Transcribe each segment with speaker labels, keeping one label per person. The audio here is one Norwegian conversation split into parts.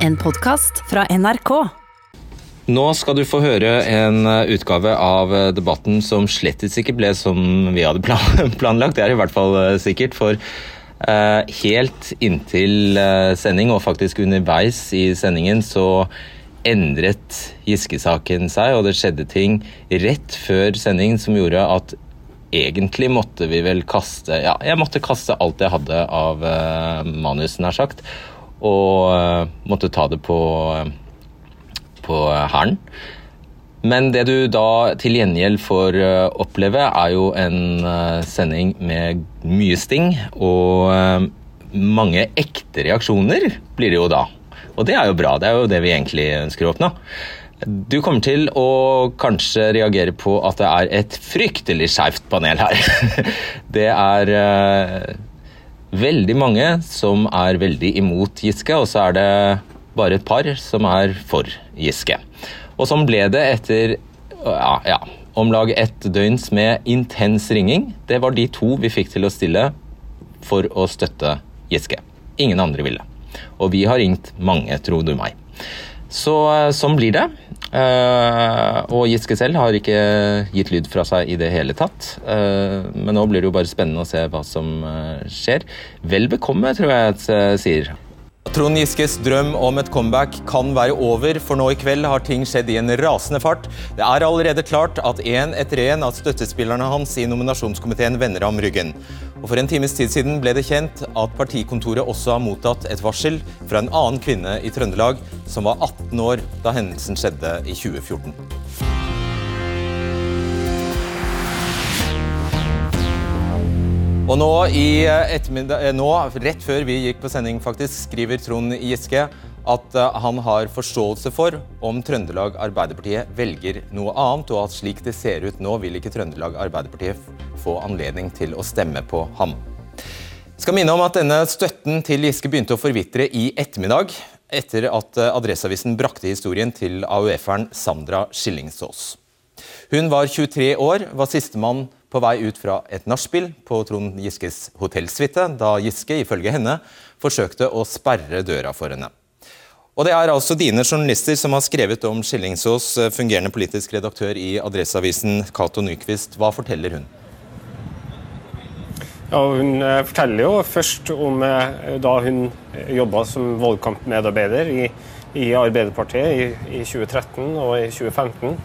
Speaker 1: En podkast fra NRK.
Speaker 2: Nå skal du få høre en eh, utgave av eh, debatten som slettes ikke ble som vi hadde planlagt. Det er i hvert fall eh, sikkert. For helt inntil sending, og faktisk underveis i sendingen, så endret Giske-saken seg, og det skjedde ting rett før sending som gjorde at egentlig måtte vi vel kaste Ja, jeg måtte kaste alt jeg hadde av manusen manus, nær sagt, og eh, måtte ta det på eh, på hæren. Men det du da til gjengjeld får eh, oppleve, er jo en eh, sending med mye sting og eh, mange ekte reaksjoner blir det jo da. Og det er jo bra. Det er jo det vi egentlig ønsker å oppnå. Du kommer til å kanskje reagere på at det er et fryktelig skeivt panel her. Det er eh, veldig mange som er veldig imot Giske, og så er det bare et par som er for Giske. Og sånn ble det etter ja, ja, om lag ett døgns med intens ringing. Det var de to vi fikk til å stille for å støtte Giske. Ingen andre ville. Og vi har ringt mange, tro du meg. Så eh, sånn blir det. Eh, og Giske selv har ikke gitt lyd fra seg i det hele tatt. Uh, men nå blir det jo bare spennende å se hva som uh, skjer. Vel bekomme, tror jeg at jeg sier. Trond Giskes drøm om et comeback kan være over, for nå i kveld har ting skjedd i en rasende fart. Det er allerede klart at én etter én av støttespillerne hans i nominasjonskomiteen vender ham ryggen. Og For en times tid siden ble det kjent at partikontoret også har mottatt et varsel fra en annen kvinne i Trøndelag som var 18 år da hendelsen skjedde i 2014. Og nå, eh, nå, rett før vi gikk på sending, faktisk, skriver Trond Giske at eh, han har forståelse for om Trøndelag Arbeiderpartiet velger noe annet, og at slik det ser ut nå, vil ikke Trøndelag Arbeiderpartiet få anledning til å stemme på ham. Jeg skal minne om at denne støtten til Giske begynte å forvitre i ettermiddag, etter at eh, Adresseavisen brakte historien til AUF-eren Sandra Skillingsås. Hun var 23 år, var sistemann på vei ut fra et nachspiel på Trond Giskes hotellsuite da Giske, ifølge henne, forsøkte å sperre døra for henne. Og Det er altså dine journalister som har skrevet om Skillingsås, fungerende politisk redaktør i Adresseavisen, Cato Nyquist. Hva forteller hun?
Speaker 3: Ja, hun eh, forteller jo først om eh, da hun jobba som valgkampmedarbeider i, i Arbeiderpartiet i, i 2013 og i 2015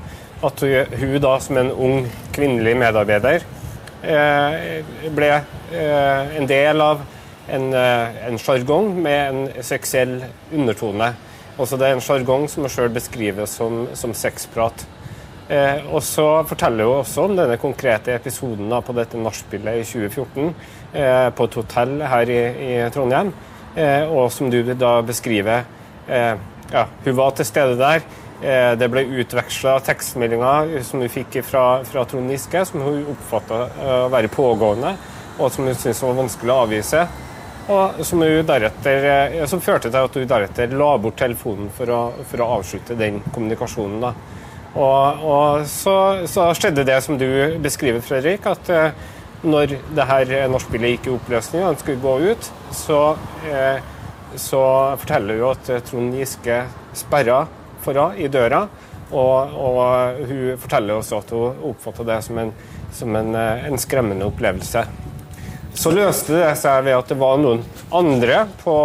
Speaker 3: at hun da som en ung kvinnelig medarbeider eh, ble eh, en del av en sjargong med en seksuell undertone. Også det er en sjargong som hun sjøl beskriver som, som sexprat. Eh, og så forteller hun også om denne konkrete episoden da, på dette nachspielet i 2014 eh, på et hotell her i, i Trondheim. Eh, og som du da beskriver ja, Hun var til stede der. Eh, det ble utveksla tekstmeldinger som hun fikk fra, fra Trond Giske, som hun oppfatta eh, å være pågående, og som hun syntes var vanskelig å avvise. Og som, eh, som, førte til at hun deretter la bort telefonen for å, for å avslutte den kommunikasjonen. Da. Og, og så, så, skjedde det som du beskriver, Fredrik, at når det her nachspielet gikk i oppløsning og han skulle gå ut, så, så forteller hun at Trond Giske sperra for henne i døra. Og, og, hun forteller også at hun oppfatta det som, en, som en, eh, en, skremmende opplevelse. Så løste det seg ved at det var noen andre på,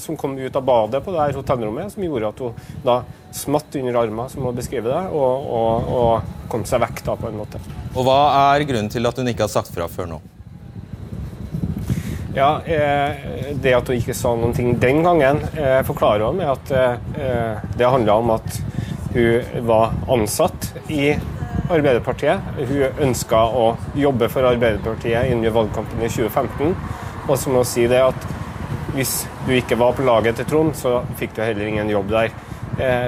Speaker 3: som kom ut av badet på det her hotellrommet, som gjorde at hun da smatt under armen, som hun beskriver det, og, og, og, kom seg vekk da på en måte.
Speaker 2: Og Hva er grunnen til at hun ikke har sagt fra før nå?
Speaker 3: Ja, eh, Det at hun ikke sa noen ting den gangen, eh, forklarer hun med at eh, det handla om at hun var ansatt i Arbeiderpartiet. Hun ønska å jobbe for Arbeiderpartiet innen valgkampen i 2015. Og så må hun si det at hvis du ikke var på laget til Trond, så fikk du heller ingen jobb der.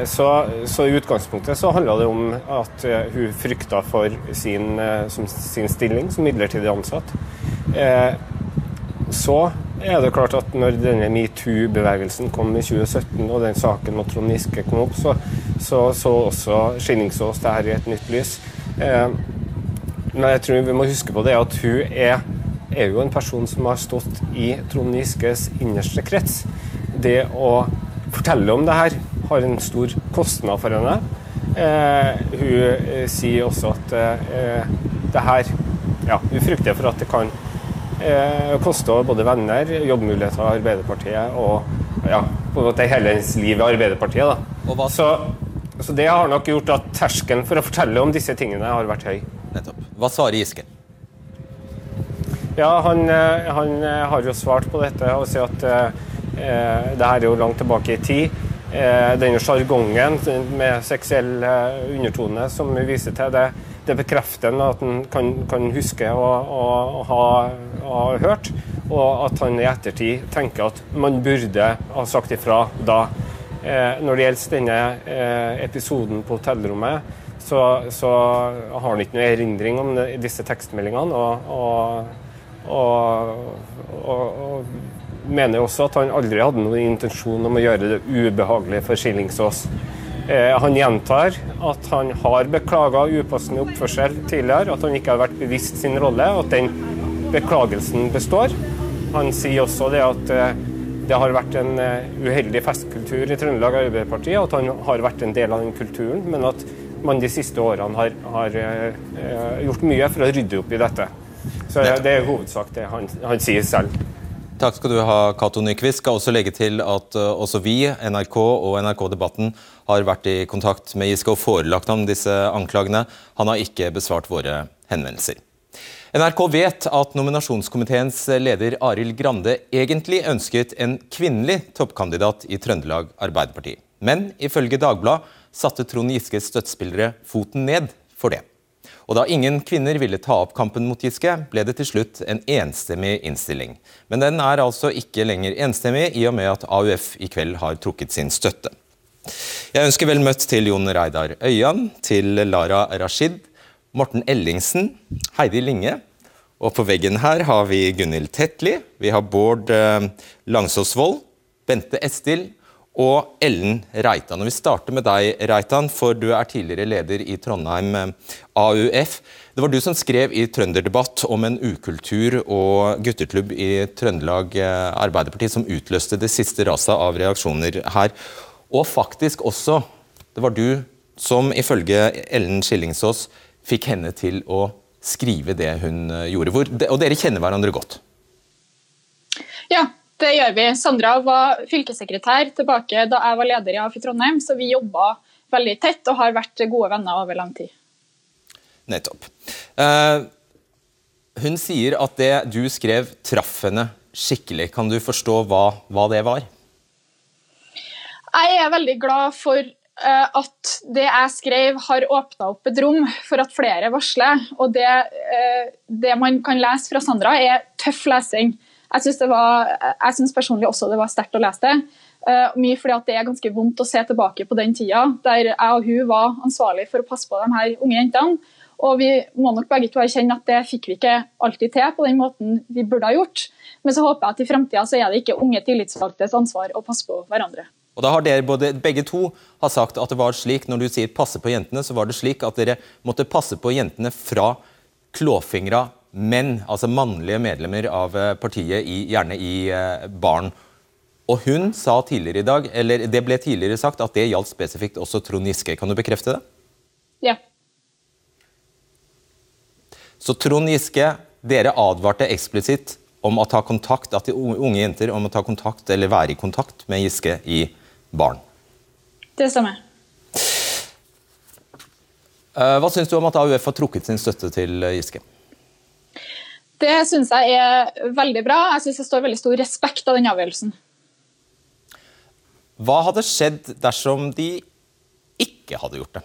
Speaker 3: Så, så i utgangspunktet så handla det om at hun frykta for sin, sin stilling som midlertidig ansatt så er det klart at når denne metoo-bevegelsen kom i 2017, og den saken mot Trond Giske kom opp, så så, så også Skillingsås det her i et nytt lys. Eh, men jeg tror vi må huske på det at hun er, er jo en person som har stått i Trond Giskes innerste krets. Det å fortelle om det her, har en stor kostnad for henne. Eh, hun eh, sier også at eh, det her ja, Hun frykter for at det kan eh, koste både venner, jobbmuligheter i Arbeiderpartiet og ja, på en måte hele hennes liv i Arbeiderpartiet. Da. Så, så, det har nok gjort at terskelen for å fortelle om disse tingene har vært høy.
Speaker 2: Nettopp. Hva svarer Giske?
Speaker 3: Ja, han, eh, han, har jo svart på dette og sier at eh, det her er jo langt tilbake i tid. Eh, denne sjargongen med seksuell eh, undertone som vi viser til, det, det bekrefter at han kan, kan huske å ha, ha, hørt, og at han i ettertid tenker at man burde ha sagt ifra da. Eh, når det gjelder denne episoden på hotellrommet, så, så har han ikke noe erindring om disse tekstmeldingene. og, og, og, og mener også at han aldri hadde noen intensjon om å gjøre det ubehagelig for Skillingsås. Eh, han gjentar at han har beklaga upassende oppførsel tidligere, at han ikke har vært bevisst sin rolle, og at den beklagelsen består. Han sier også det at eh, det har vært en eh, uheldig festkultur i Trøndelag Arbeiderparti, at han har vært en del av den kulturen, men at man de siste årene har, har gjort mye for å rydde opp i dette. Så Det er i hovedsak det han, han sier selv.
Speaker 2: Takk skal du ha, Cato Nyquist. Skal også legge til at uh, også vi, NRK og NRK Debatten, har vært i kontakt med Giske og forelagt ham disse anklagene. Han har ikke besvart våre henvendelser. NRK vet at nominasjonskomiteens leder Arild Grande egentlig ønsket en kvinnelig toppkandidat i Trøndelag Arbeiderparti. Men ifølge Dagbladet satte Trond Giskes støttespillere foten ned for det. Og da ingen kvinner ville ta opp kampen mot Giske, ble det til slutt en enstemmig innstilling. Men den er altså ikke lenger enstemmig, i og med at AUF i kveld har trukket sin støtte. Jeg ønsker vel møtt til Jon Reidar Øyan, til Lara Rashid, Morten Ellingsen, Heidi Linge. Og på veggen her har vi Gunhild Tetli, vi har Bård eh, Langsåsvold, Bente Estil og Ellen Reitan. Og Vi starter med deg, Reitan, for du er tidligere leder i Trondheim eh, AUF. Det var du som skrev i Trønderdebatt om en ukultur og gutteklubb i Trøndelag eh, Arbeiderparti som utløste det siste raset av reaksjoner her. Og faktisk også, det var du som ifølge Ellen Skillingsås fikk henne til å skrive det hun gjorde. gjorde. og dere kjenner hverandre godt?
Speaker 4: Ja, det gjør vi. Sandra var fylkessekretær tilbake da jeg var leder i AF i Trondheim, så vi jobba veldig tett og har vært gode venner over lang tid.
Speaker 2: Nettopp. Uh, hun sier at det du skrev traff henne skikkelig. Kan du forstå hva, hva det var?
Speaker 4: Jeg er veldig glad for at det jeg skrev har åpna opp et rom for at flere varsler. Og det, uh, det man kan lese fra Sandra, er tøff lesing. Jeg syns, personlig også det var sterkt å lese det. Uh, mye fordi det er ganske vondt å se tilbake på den tida der jeg og hun var ansvarlig for å passe på de her unge jentene. Og vi må nok begge to erkjenne at det fikk vi ikke alltid til på den måten vi burde ha gjort. Men så håper jeg at i framtida så er det ikke unge tillitsvalgtes ansvar å passe på hverandre.
Speaker 2: Og da har dere både, Begge to har sagt at det var slik, når du sier 'passe på jentene', så var det slik at dere måtte passe på jentene fra klåfingra menn, altså mannlige medlemmer av eh, partiet, i, gjerne i eh, barn. Og hun sa tidligere i dag, eller det ble tidligere sagt, at det gjaldt spesifikt også Trond Giske. Kan du bekrefte det?
Speaker 4: Ja.
Speaker 2: Så Trond Giske, dere advarte eksplisitt om å ta kontakt, at de unge jenter om å ta kontakt eller være i kontakt med Giske i barn.
Speaker 4: Det stemmer.
Speaker 2: Eh, hva syns du om at AUF har trukket sin støtte til Giske?
Speaker 4: Det syns jeg er veldig bra. Jeg syns det står veldig stor respekt av den avgjørelsen.
Speaker 2: Hva hadde skjedd dersom de ikke hadde gjort det?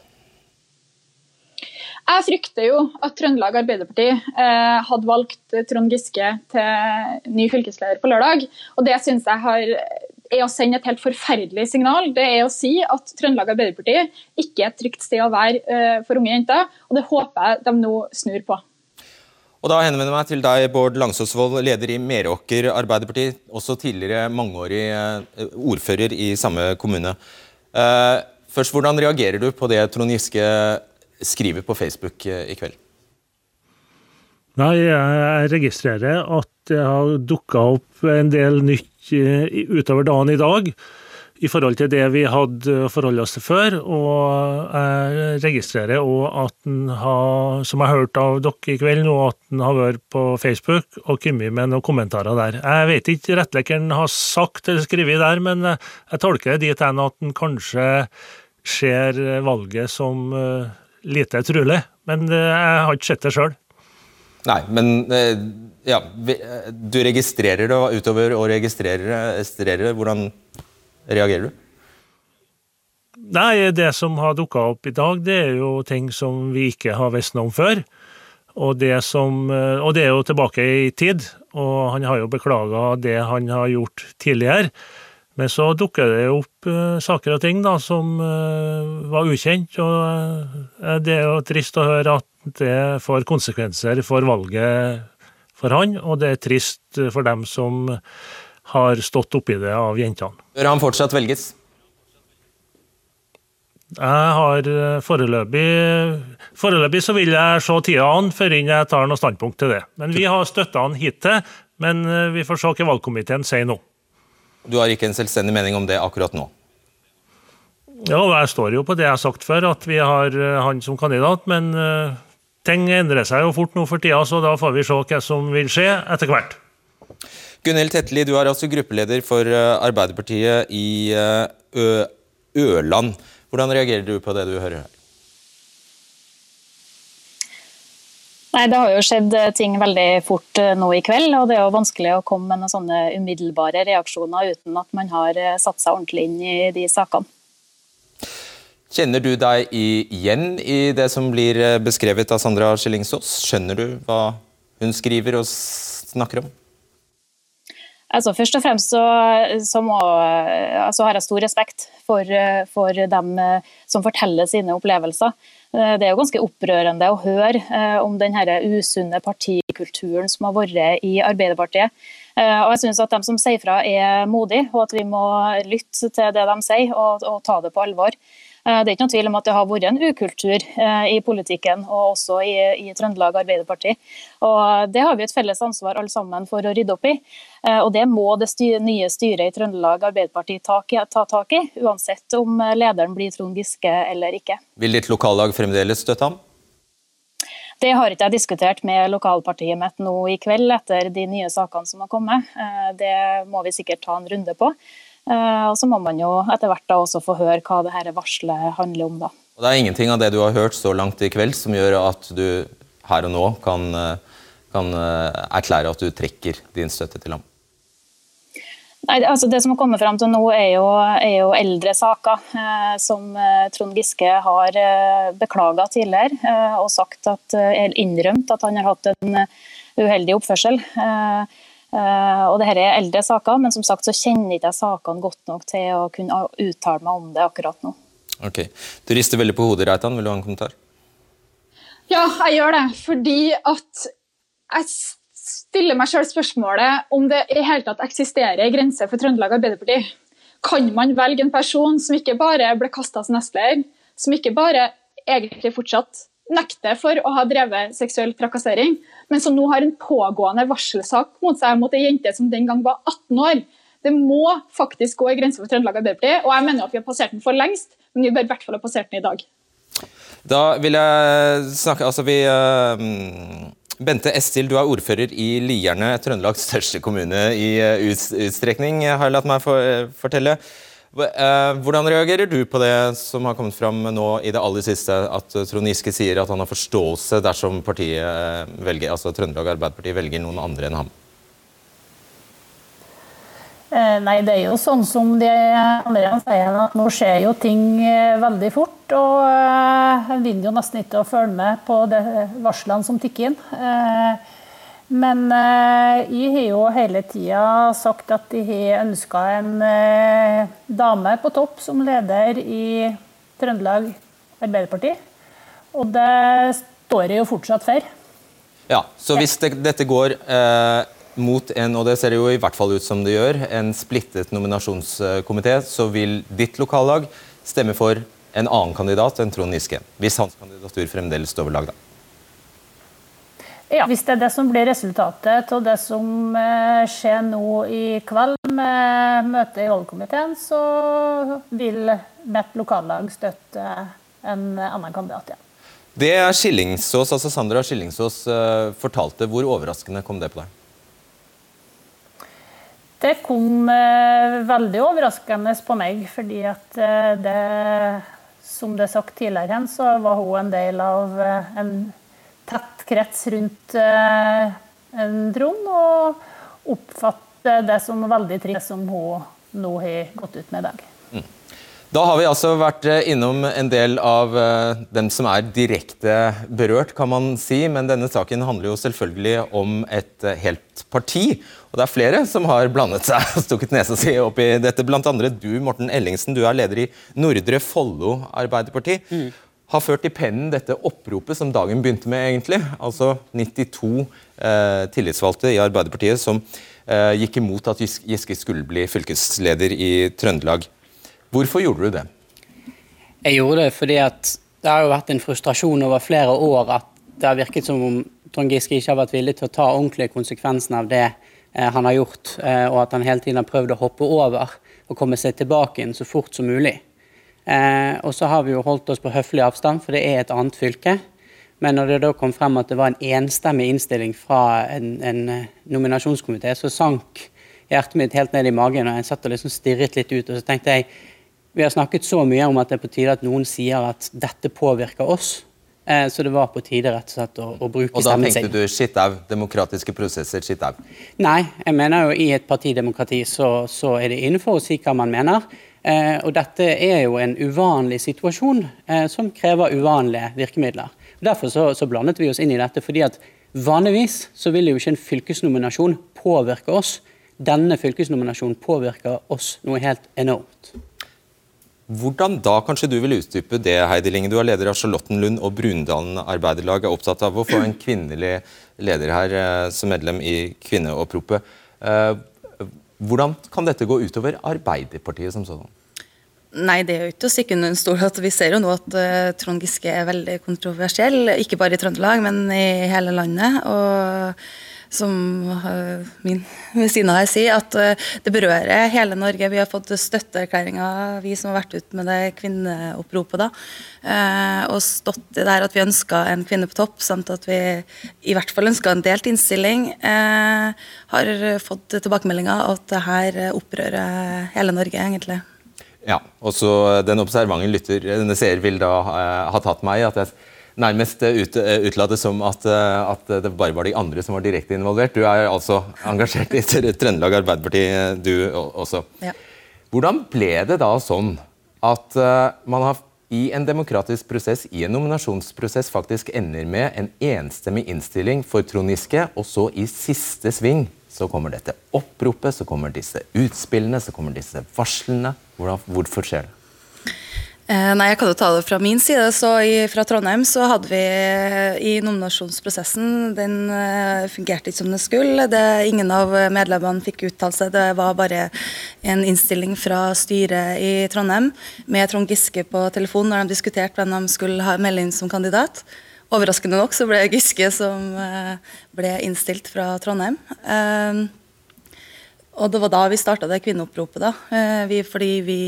Speaker 4: Jeg frykter jo at Trøndelag Arbeiderparti eh, hadde valgt Trond Giske til ny fylkesleder på lørdag. Og Det syns jeg har, er å sende et helt forferdelig signal. Det er å si at Trøndelag Arbeiderparti ikke er et trygt sted å være eh, for unge jenter. Og det håper jeg de nå snur på.
Speaker 2: Og da henvender jeg meg til deg, Bård Langsåsvold, leder i Meråker Arbeiderparti, også tidligere mangeårig eh, ordfører i samme kommune. Eh, først, Hvordan reagerer du på det Trond Giske skriver på Facebook i kveld?
Speaker 5: Nei, Jeg registrerer at det har dukka opp en del nytt utover dagen i dag. i forhold til det vi hadde forholdt oss til før. Og jeg registrerer òg at han har, som jeg har hørt av dere i kveld, nå, at han har vært på Facebook og kommet med noen kommentarer der. Jeg vet ikke rettleggeren har sagt eller skrevet der, men jeg tolker det dit hen at han kanskje ser valget som eh, lite trolig. Men eh, jeg har ikke sett det sjøl.
Speaker 2: Nei, men eh, ja, du registrerer det, og utover å registrere, det hvordan reagerer du?
Speaker 5: Nei, Det som har dukka opp i dag, det er jo ting som vi ikke har visst noe om før. Og det, som, og det er jo tilbake i tid, og han har jo beklaga det han har gjort tidligere. Men så dukker det opp saker og ting da, som var ukjent, og det er jo trist å høre at det får konsekvenser for valget for han, og det er trist for dem som har stått oppi det av jentene.
Speaker 2: Bør han fortsatt velges?
Speaker 5: Jeg har foreløpig Foreløpig så vil jeg se tida an før jeg tar noe standpunkt til det. Men vi har støtta han hittil, men vi får se hva valgkomiteen sier nå.
Speaker 2: Du har ikke en selvstendig mening om det akkurat nå?
Speaker 5: Ja, jeg står jo på det jeg har sagt før, at vi har eh, han som kandidat. Men ting endrer seg jo fort nå for tida, så da får vi se hva som vil skje etter hvert.
Speaker 2: Gunhild Tetli, du er altså gruppeleder for uh, Arbeiderpartiet i Ø Ørland. Hvordan reagerer du på det du hører her?
Speaker 6: Nei, Det har jo skjedd eh, ting veldig fort eh, nå i kveld, og det er jo vanskelig å komme med noen sånne umiddelbare reaksjoner uten at man har eh, satt seg ordentlig inn i de sakene.
Speaker 2: Kjenner du deg igjen i det som blir beskrevet av Sandra Skjellingsås? Skjønner du hva hun skriver og snakker om?
Speaker 6: Altså, først og fremst så, så må, altså, har jeg stor respekt for, for dem som forteller sine opplevelser. Eh, det er jo ganske opprørende å høre eh, om den usunne partikulturen som har vært i Arbeiderpartiet. Eh, og jeg synes at De som sier fra er modige, og at vi må lytte til det de sier og, og ta det på alvor. Det er ikke noen tvil om at det har vært en ukultur i politikken, og også i, i Trøndelag Arbeiderparti. Og Det har vi et felles ansvar alle sammen for å rydde opp i. Eh, og Det må det styre, nye styret i Trøndelag Arbeiderparti ta, ta, tak i, uansett om lederen blir Trond Giske eller ikke.
Speaker 2: Vil ditt lokallag fremdeles støtte ham?
Speaker 6: Det har ikke jeg diskutert med lokalpartiet mitt nå i kveld, etter de nye sakene som har kommet. Eh, det må vi sikkert ta en runde på. Eh, og Så må man jo etter hvert da også få høre hva det her varselet handler om. da.
Speaker 2: Og Det er ingenting av det du har hørt så langt i kveld som gjør at du her og nå kan, kan erklære at du trekker din støtte til ham?
Speaker 6: Nei, altså Det som har kommet fram til nå, er jo, er jo eldre saker eh, som eh, Trond Giske har eh, beklaga tidligere eh, og sagt at, eh, innrømt at han har hatt en eh, uheldig oppførsel. Eh, og Dette er eldre saker, men som sagt så kjenner ikke jeg sakene godt nok til å kunne uttale meg om det akkurat nå.
Speaker 2: Ok. Du rister veldig på hodet, Reitan. Vil du ha en kommentar?
Speaker 4: Ja, jeg gjør det. Fordi at jeg stiller meg selv spørsmålet om det i hele tatt eksisterer en grense for Trøndelag Arbeiderparti. Kan man velge en person som ikke bare ble kasta som nestleder, som ikke bare egentlig fortsatt nekter for å ha drevet seksuell trakassering, men som nå har en pågående varselsak mot seg mot ei jente som den gang var 18 år. Det må faktisk gå i grense for Trøndelag Arbeiderparti, og jeg mener at vi har passert den for lengst, men vi bør i hvert fall ha passert den i dag.
Speaker 2: Da vil jeg snakke Altså, vi uh, Bente Estil, du er ordfører i Lierne, Trøndelags største kommune i eh, utstrekning, har jeg latt meg eh, fortelle. Eh, hvordan reagerer du på det som har kommet fram nå i det aller siste, at Trond Giske sier at han har forståelse dersom partiet velger, altså Trøndelag Arbeiderparti velger noen andre enn ham?
Speaker 7: Eh, nei, det er jo sånn som de andre sier, at nå skjer jo ting eh, veldig fort. Og eh, en vinner jo nesten ikke å følge med på de varslene som tikker inn. Men jeg har jo hele tida sagt at de har ønska en dame på topp som leder i Trøndelag Arbeiderparti. Og det står jeg jo fortsatt for.
Speaker 2: Ja, så hvis det, dette går eh mot en, og det ser jo i hvert fall ut som det gjør, en splittet nominasjonskomité, så vil ditt lokallag stemme for en annen kandidat enn Trond Giske. Hvis hans kandidatur fremdeles står ved lag, da.
Speaker 7: Ja, Hvis det er det som blir resultatet av det som eh, skjer nå i kveld med møtet i valgkomiteen, så vil mitt lokallag støtte en annen kandidat igjen.
Speaker 2: Det Skillingsås, altså Sandra Skillingsås uh, fortalte, hvor overraskende kom det på deg?
Speaker 7: Det kom uh, veldig overraskende på meg, fordi at det Som det er sagt tidligere, så var hun en del av en tett krets rundt en Trond, og oppfatter det som veldig trist som hun nå har gått ut med i dag. Mm.
Speaker 2: Da har vi altså vært eh, innom en del av eh, dem som er direkte berørt, kan man si. Men denne saken handler jo selvfølgelig om et eh, helt parti. Og det er flere som har blandet seg og stukket nesa si opp i dette. Blant andre du, Morten Ellingsen. Du er leder i Nordre Follo Arbeiderparti. Mm. Har ført i pennen dette oppropet som dagen begynte med, egentlig. Altså 92 eh, tillitsvalgte i Arbeiderpartiet som eh, gikk imot at Giske skulle bli fylkesleder i Trøndelag. Hvorfor gjorde du det?
Speaker 8: Jeg gjorde det fordi at det har jo vært en frustrasjon over flere år at det har virket som om Trond Giske ikke har vært villig til å ta ordentlige konsekvensen av det eh, han har gjort, eh, og at han hele tiden har prøvd å hoppe over og komme seg tilbake inn så fort som mulig. Eh, og så har vi jo holdt oss på høflig avstand, for det er et annet fylke. Men når det da kom frem at det var en enstemmig innstilling fra en, en eh, nominasjonskomité, så sank hjertet mitt helt ned i magen, og jeg satt og liksom stirret litt ut. Og så tenkte jeg vi har snakket så mye om at det er på tide at noen sier at dette påvirker oss. Eh, så det var på tide rett og slett å, å bruke stemmen
Speaker 2: sin. Og da tenkte du skitt au, demokratiske prosesser, skitt au?
Speaker 8: Nei, jeg mener jo i et partidemokrati så, så er det innenfor å si hva man mener. Eh, og dette er jo en uvanlig situasjon eh, som krever uvanlige virkemidler. Derfor så, så, blandet vi oss inn i dette, fordi at vanligvis så vil jo ikke en fylkesnominasjon påvirke oss. Denne fylkesnominasjonen påvirker oss noe helt enormt.
Speaker 2: Hvordan da, kanskje du vil utdype det, Heidi Linge. Du er leder av Charlottenlund og Brundalen Arbeiderlag. Er opptatt av å få en kvinnelig leder her eh, som medlem i Kvinneoppropet. Hvordan kan dette gå utover Arbeiderpartiet som sånn?
Speaker 9: Nei, det er jo ikke å stikke under en stol at vi ser jo nå at uh, Trond Giske er veldig kontroversiell. Ikke bare i Trøndelag, men i hele landet. Og som uh, min ved siden av her sier, at uh, det berører hele Norge. Vi har fått støtteerklæringer, vi som har vært ute med det kvinneoppropet, da. Uh, og stått i det at vi ønska en kvinne på topp, samt at vi i hvert fall ønska en delt innstilling. har fått tilbakemeldinger at det her opprører hele Norge, egentlig.
Speaker 2: Ja, og så Den observante lytter, denne seer, vil da ha tatt meg i at jeg nærmest eh, ut, eh, utlate som at, eh, at, det bare var de andre som var direkte involvert. Du er altså engasjert i Trøndelag Arbeiderparti, du også. Ja. Hvordan ble det da sånn at man har i en demokratisk prosess, i en nominasjonsprosess, faktisk ender med en enstemmig innstilling for Trond Giske, og så i siste sving så kommer dette oppropet, så kommer disse utspillene, så kommer disse varslene. Hvordan, hvorfor skjer det?
Speaker 9: Eh, nei, jeg kan jo ta det fra min side. så i, Fra Trondheim så hadde vi i nominasjonsprosessen Den uh, fungerte ikke som den skulle. Det, ingen av medlemmene fikk uttalt seg. Det var bare en innstilling fra styret i Trondheim med Trond Giske på telefon når de diskuterte hvem de skulle ha melde inn som kandidat. Overraskende nok så ble Giske som ble innstilt fra Trondheim. Og det var da vi starta det kvinneoppropet. da, vi, fordi vi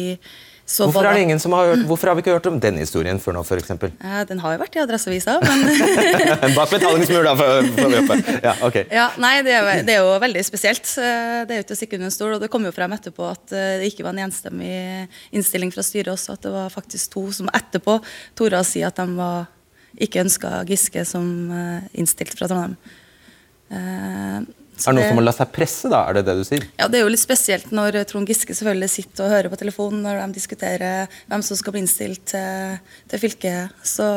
Speaker 2: Hvorfor, det ingen som har hørt, hvorfor har vi ikke hørt om den historien før nå, f.eks.?
Speaker 9: Ja, den har jo vært i Adresseavisa, men
Speaker 2: Bak betalingsmur, da, vi oppe. Ja, okay.
Speaker 9: ja, nei, det er, det er, jo veldig spesielt. Det er jo ikke å stikke under en stol. Og det kom jo frem etterpå at eh, det ikke var en enstemmig innstilling fra styret også, at det var faktisk to som etterpå torde å si at de var, ikke ønska Giske som eh, innstilt fra Trondheim.
Speaker 2: Eh, er det noen som må la seg presse, da? Er det det du sier?
Speaker 9: Ja, det er jo litt spesielt når Trond Giske selvfølgelig sitter og hører på telefonen når de diskuterer hvem som skal bli innstilt til, til fylket. Så,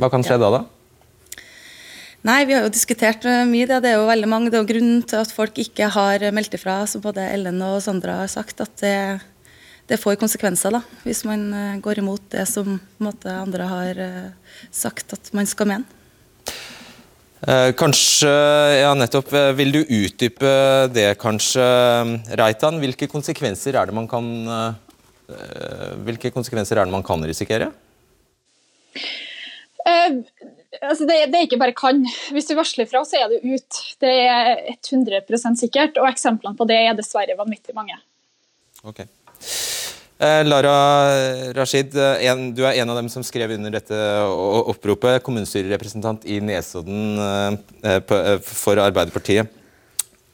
Speaker 2: Hva kan skje ja. da, da?
Speaker 9: Nei, Vi har jo diskutert mye. Det, det er jo veldig mange. Det er jo grunnen til at folk ikke har meldt ifra, som både Ellen og Sandra har sagt, at det, det får konsekvenser da, hvis man eh, går imot det som måte, andre har eh, sagt at man skal mene.
Speaker 2: Eh, kanskje, ja nettopp, eh, Vil du utdype det, kanskje, Reitan? Hvilke konsekvenser er det man kan, eh, hvilke konsekvenser er det man kan risikere?
Speaker 4: altså det, det, er ikke bare kan. Hvis du varsler fra, så er du ut. Det er 100% sikkert, og eksemplene på det er dessverre vanvittig mange.
Speaker 2: Ok. Eh, Lara Rashid, en, du er en av dem som skrev under dette oppropet. Kommunestyrerepresentant i Nesodden eh, eh, for Arbeiderpartiet.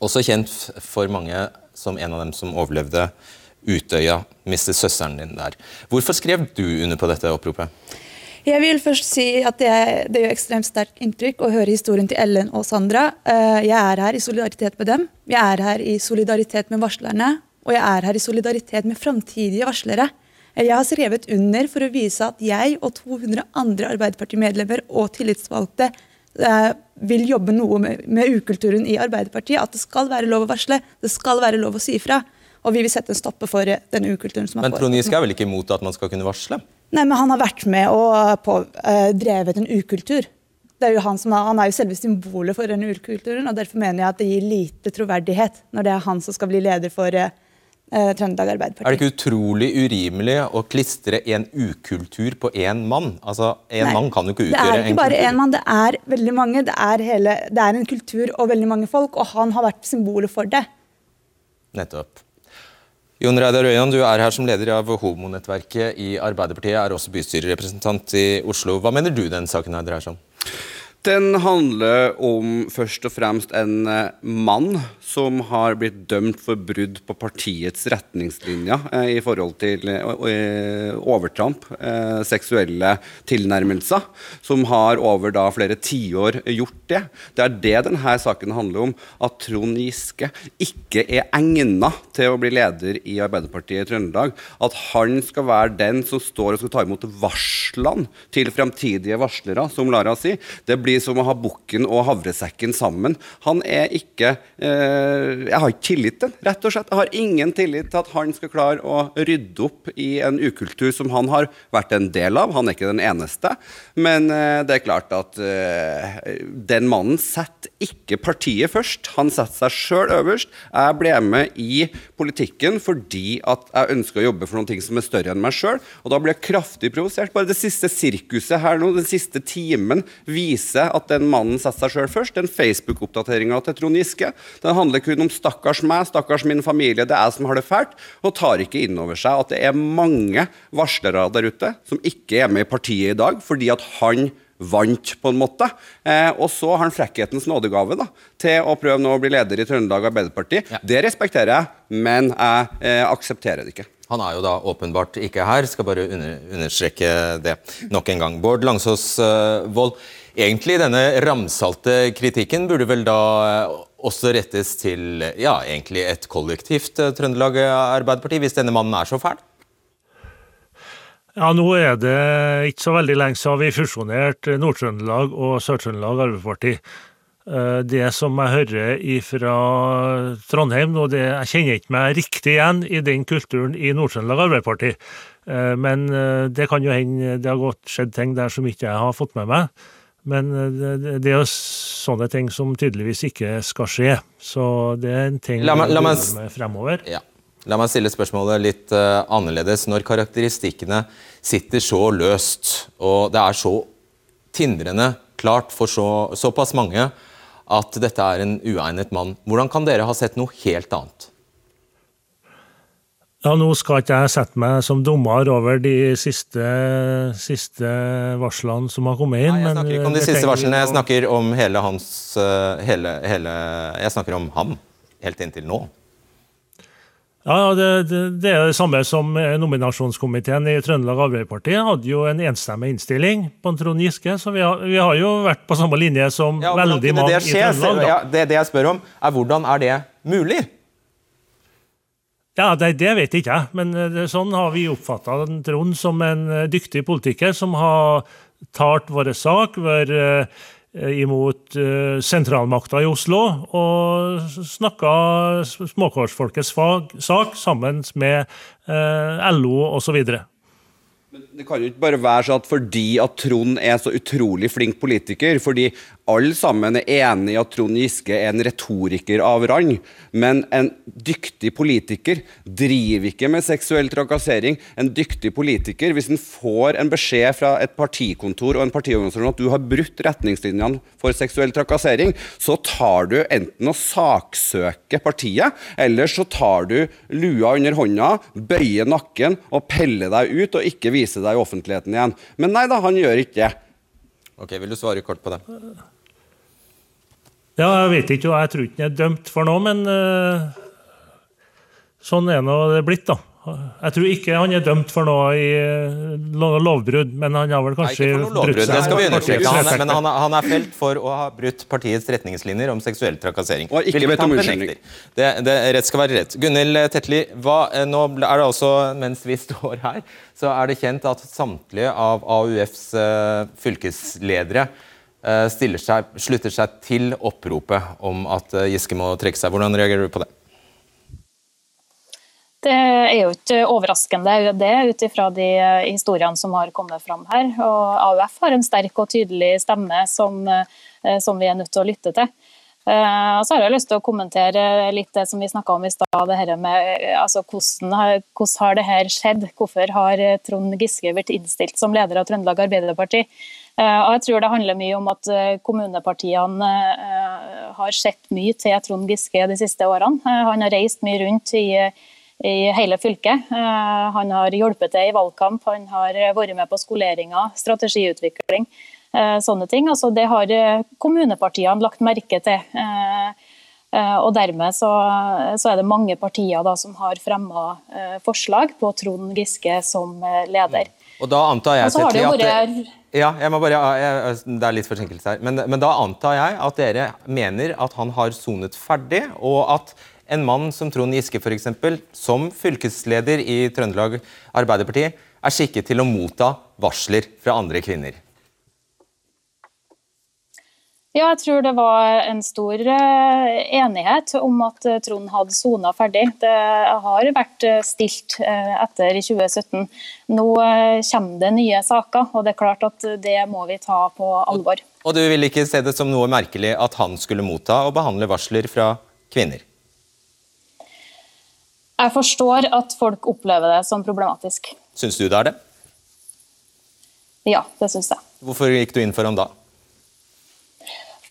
Speaker 2: Også kjent for mange som en av dem som overlevde Utøya, mistet søsteren din der. Hvorfor skrev du under på dette oppropet?
Speaker 10: Jeg vil først si at det, det gjør ekstremt sterkt inntrykk å høre historien til Ellen og Sandra. Eh, jeg er her i solidaritet med dem. Jeg er her i solidaritet med varslerne. Og jeg er her i solidaritet med framtidige varslere. Eh, jeg har skrevet under for å vise at jeg og 200 andre Arbeiderpartimedlemmer og tillitsvalgte eh, vil jobbe noe med, med ukulturen i Arbeiderpartiet. At det skal være lov å varsle, det skal være lov å si ifra. Og vi vil sette en stopper for den ukulturen som
Speaker 2: har Men Trond Giske er vel ikke imot at man skal kunne varsle?
Speaker 10: Nei, men Han har vært med og på, eh, drevet en ukultur. Det er jo han, som har, han er jo selve symbolet for denne ukulturen. og Derfor mener jeg at det gir lite troverdighet når det er han som skal bli leder for uh, Trøndelag Arbeiderparti.
Speaker 2: Er det ikke utrolig urimelig å klistre en ukultur på én mann? Altså, En Nei, mann kan jo ikke utgjøre en kultur.
Speaker 10: Det er ikke bare én mann, det er veldig mange. Det er, hele, det er en kultur og veldig mange folk, og han har vært symbolet for det.
Speaker 2: Nettopp. Jon Reidar Øyan, du er her som leder av Homonettverket i Arbeiderpartiet, er også bystyrerepresentant i Oslo. Hva mener du den saken her dreier seg om?
Speaker 11: Den handler om først og fremst en eh, mann som har blitt dømt for brudd på partiets retningslinjer eh, i forhold til eh, overtramp, seksuelle tilnærmelser, som har over da flere tiår gjort det. Det er det denne saken handler om, at Trond Giske ikke er egnet til å bli leder i Arbeiderpartiet i Trøndelag. At han skal være den som står og skal ta imot varslene til fremtidige varslere, som Lara sier. Det blir blir som å ha bukken og havresekken sammen. Han er ikke eh, Jeg har ikke tillit til rett og slett. Jeg har ingen tillit til at han skal klare å rydde opp i en ukultur som han har vært en del av. Han er ikke den eneste. Men eh, det er klart at eh, den mannen setter ikke partiet først. Han setter seg sjøl øverst. Jeg ble med i politikken fordi at jeg ønsker å jobbe for noen ting som er større enn meg sjøl. Og da blir jeg kraftig provosert. Bare det siste sirkuset her nå, den siste timen, viser viser at den mannen setter seg sjøl først. Den Facebook-oppdateringa til Trond Giske den handler kun om 'stakkars meg', 'stakkars min familie', det er jeg som har det fælt, og tar ikke inn over seg at det er mange varslere der ute som ikke er med i partiet i dag fordi at han vant, på en måte. Eh, og så har han frekkhetens nådegave da, til å prøve nå å bli leder i Trøndelag Arbeiderparti. Ja. Det respekterer jeg, men jeg eh, aksepterer det ikke.
Speaker 2: Han er jo da åpenbart ikke her, skal bare under, understreke det nok en gang. Bård Langsås uh, Vold, egentlig denne ramsalte kritikken burde vel da eh, også rettes til ja, egentlig et kollektivt uh, Trøndelag Arbeiderparti, hvis denne mannen er så fæl?
Speaker 5: Ja, nå er det ikke så veldig lenge siden vi fusjonerte Nord-Trøndelag og Sør-Trøndelag Arbeiderparti. Eh, det som jeg hører fra Trondheim, og det, jeg kjenner ikke meg riktig igjen i den kulturen i Nord-Trøndelag Arbeiderparti. Eh, men eh, det kan jo hende det har gått skjedd ting der som ikke jeg har fått med meg. Men det er jo sånne ting som tydeligvis ikke skal skje. Så det er en ting la meg, la meg, med fremover.
Speaker 2: Ja. La meg stille spørsmålet litt uh, annerledes. Når karakteristikkene sitter så løst, og det er så tindrende klart for så, såpass mange at dette er en uegnet mann. Hvordan kan dere ha sett noe helt annet?
Speaker 5: Ja, Nå skal ikke jeg sette meg som dommer over de siste, siste varslene som har kommet inn.
Speaker 2: Nei, jeg snakker ikke om de siste varslene, jeg snakker om hele hans eh, hele, hele, Jeg snakker om ham helt inntil nå.
Speaker 5: Ja, det, det, det, er det samme som nominasjonskomiteen i Trøndelag Arbeiderparti hadde jo en enstemmig innstilling på Trond Giske, så vi har, vi har jo vært på samme linje som ja, veldig mange i Trøndelag.
Speaker 2: Ja, det, det jeg spør om, er hvordan er det mulig?
Speaker 5: Ja, det, det vet ikke jeg, men eh, sånn har vi oppfatta Trond som en eh, dyktig politiker som har talt vår sak, vært eh, imot sentralmakta i Oslo og snakka småkårsfolkets sak sammen med LO osv.
Speaker 11: Men Det kan jo ikke bare være sånn at fordi at Trond er så utrolig flink politiker, fordi alle sammen er enig i at Trond Giske er en retoriker av rang, men en dyktig politiker driver ikke med seksuell trakassering. En dyktig politiker, hvis en får en beskjed fra et partikontor og en partiorganisasjon at du har brutt retningslinjene for seksuell trakassering, så tar du enten å saksøke partiet, eller så tar du lua under hånda, bøyer nakken og peller deg ut og ikke viser deg i offentligheten igjen. Men nei da, han gjør ikke det.
Speaker 2: Ok, Vil du svare kort på det?
Speaker 5: Ja, jeg vet ikke, og jeg tror ikke han er dømt for noe, men uh, sånn er nå det blitt, da. Jeg tror ikke han er dømt for noe i lovbrudd, men han har vel kanskje
Speaker 2: Nei, ikke for noe lovbrudd, det skal vi understreke. Han, men han, han, er felt for å ha brutt partiets retningslinjer om seksuell trakassering.
Speaker 11: Og ikke bedt om unnskyldning.
Speaker 2: Det, det, rett skal være rett. Gunhild Tetli, hva, eh, nå er det også, mens vi står her, så er det kjent at samtlige av AUFs uh, fylkesledere seg, slutter seg til oppropet om at Giske må trekke seg. Hvordan reagerer du på det?
Speaker 6: Det er jo ikke overraskende det, ut ifra de historiene som har kommet fram her. Og AUF har en sterk og tydelig stemme som, som vi er nødt til å lytte til. Og så har jeg lyst til å kommentere litt det som vi snakka om i stad. Altså, hvordan, hvordan har det her skjedd? Hvorfor har Trond Giske blitt innstilt som leder av Trøndelag Arbeiderparti? Og jeg tror det handler mye om at kommunepartiene har sett mye til Trond Giske de siste årene. Han har reist mye rundt i i hele fylket. Han har hjulpet til i valgkamp, han har vært med på skoleringer, strategiutvikling, sånne ting. Altså, det har kommunepartiene lagt merke til. Og Dermed så, så er det mange partier da, som har fremma forslag på Trond Giske som leder.
Speaker 2: Og da antar jeg,
Speaker 6: at
Speaker 2: det, ja, jeg må bare, jeg, Det er litt forsinkelse her. Men, men da antar jeg at dere mener at han har sonet ferdig, og at en mann som Trond Giske eksempel, som fylkesleder i Trøndelag Arbeiderparti, er skikket til å motta varsler fra andre kvinner?
Speaker 6: Ja, jeg tror det var en stor enighet om at Trond hadde sona ferdig. Det har vært stilt etter 2017. Nå kommer det nye saker, og det er klart at det må vi ta på alvor.
Speaker 2: Og du vil ikke se det som noe merkelig at han skulle motta og behandle varsler fra kvinner?
Speaker 6: Jeg forstår at folk opplever det som problematisk.
Speaker 2: Syns du det er det?
Speaker 6: Ja, det syns jeg.
Speaker 2: Hvorfor gikk du inn for ham da?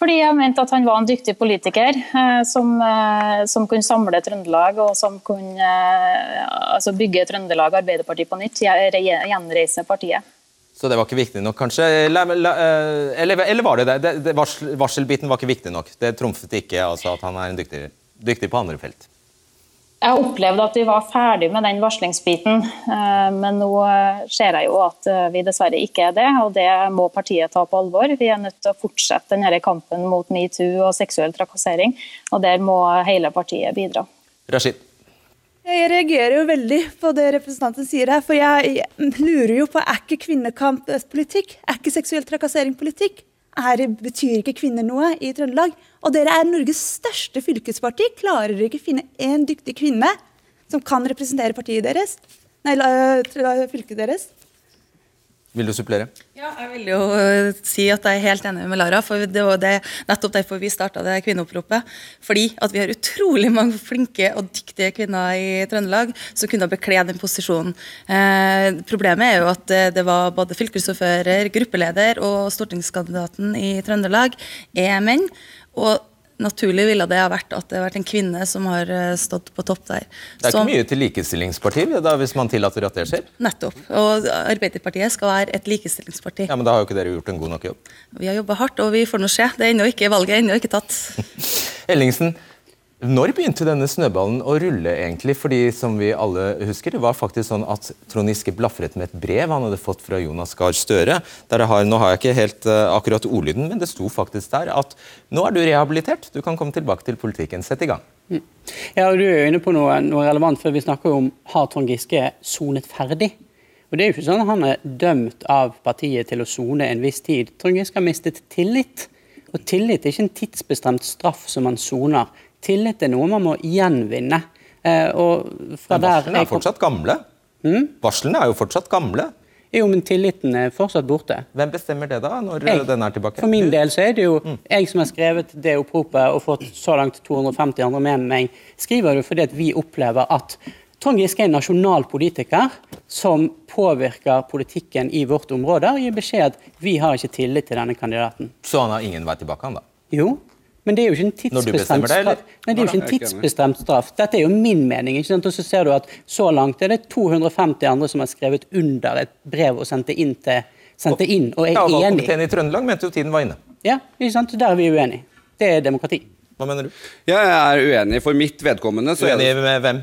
Speaker 6: Fordi jeg mente at han var en dyktig politiker eh, som, eh, som, kunne samle Trøndelag og som kunne eh, altså bygge Trøndelag Arbeiderparti på nytt, gjenreise partiet.
Speaker 2: Så det var ikke viktig nok, kanskje? Eller, eller, eller var det det? det, det varsel, varselbiten var ikke viktig nok? Det trumfet ikke altså, at han er en dyktig, dyktig på andre felt?
Speaker 6: Jeg opplevde at vi var ferdig med den varslingsbiten, men nå ser jeg jo at vi dessverre ikke er det. og Det må partiet ta på alvor. Vi er nødt til å fortsette denne kampen mot metoo og seksuell trakassering. og Der må hele partiet bidra.
Speaker 2: Rashid.
Speaker 10: Jeg reagerer jo veldig på det representanten sier her. For jeg lurer jo på er ikke kvinnekamp politikk? Er ikke seksuell trakassering politikk? Er, betyr ikke kvinner noe i Trøndelag. Og dere er Norges største fylkesparti. Klarer dere ikke å finne én dyktig kvinne som kan representere partiet deres? Nei, fylket deres?
Speaker 2: Vil du supplere?
Speaker 9: Ja, jeg vil jo si at jeg er helt enig med Lara. for Det var det, nettopp derfor vi starta det kvinneoppropet. Fordi at vi har utrolig mange flinke og dyktige kvinner i Trøndelag som kunne bekle den posisjonen. Eh, problemet er jo at det, det var både fylkesordfører, gruppeleder og stortingskandidaten i Trøndelag er menn. Og naturlig ville det ha vært at det har vært en kvinne som har stått på topp der.
Speaker 2: Det er som, ikke mye til likestillingspartiet da, hvis man tillater at det skjer?
Speaker 9: Nettopp. Og Arbeiderpartiet skal være et likestillingsparti.
Speaker 2: Ja, Men da har jo ikke dere gjort en god nok jobb?
Speaker 9: Vi har jobba hardt, og vi får nå se. Det er ennå ikke, valget ennå ikke tatt.
Speaker 2: Ellingsen, når begynte denne snøballen å rulle, egentlig? Fordi som vi alle husker, det var faktisk sånn at Trond Giske blafret med et brev han hadde fått fra Jonas Gahr Støre. Der har, nå har jeg ikke helt uh, akkurat ordlyden, men det sto faktisk der at nå er du rehabilitert, du kan komme tilbake til politikken. Sett i gang.
Speaker 8: Mm. Ja, og Du er inne på noe, noe relevant, for vi snakker jo om har Trond Giske sonet ferdig. Og det er jo ikke sånn at Han er dømt av partiet til å sone en viss tid. Trond Giske har mistet tillit. Og Tillit er ikke en tidsbestemt straff som man soner. Tillit er noe man må gjenvinne.
Speaker 2: Eh, og fra Men varslene er fortsatt gamle? Mm? Varslene er jo fortsatt gamle.
Speaker 8: Jo, men tilliten er fortsatt borte.
Speaker 2: Hvem bestemmer det, da, når
Speaker 8: Jeg.
Speaker 2: den er tilbake?
Speaker 8: For min del så er det jo jeg som har skrevet det oppropet og fått så langt 250 andre med meg, skriver det fordi at vi opplever at Trond Giske er en nasjonal politiker som påvirker politikken i vårt område, og gir beskjed at vi har ikke tillit til denne kandidaten.
Speaker 2: Så han har ingen vei tilbake, han da?
Speaker 8: Jo, men det er jo ikke en tidsbestemt
Speaker 2: det,
Speaker 8: straff. Nei, det er jo ikke en tidsbestemt straff. Dette er jo min mening. ikke sant? Og så ser du at så langt er det 250 andre som har skrevet under et brev og sendt det inn, til, sendt det inn og er
Speaker 2: Ja,
Speaker 8: enig.
Speaker 2: Valgkomiteen i Trøndelag mente jo tiden var inne.
Speaker 8: Ja, ikke sant? Der er vi uenige. Det er demokrati.
Speaker 2: Hva mener du?
Speaker 11: Jeg er uenig. For mitt vedkommende så
Speaker 2: Uenig med hvem?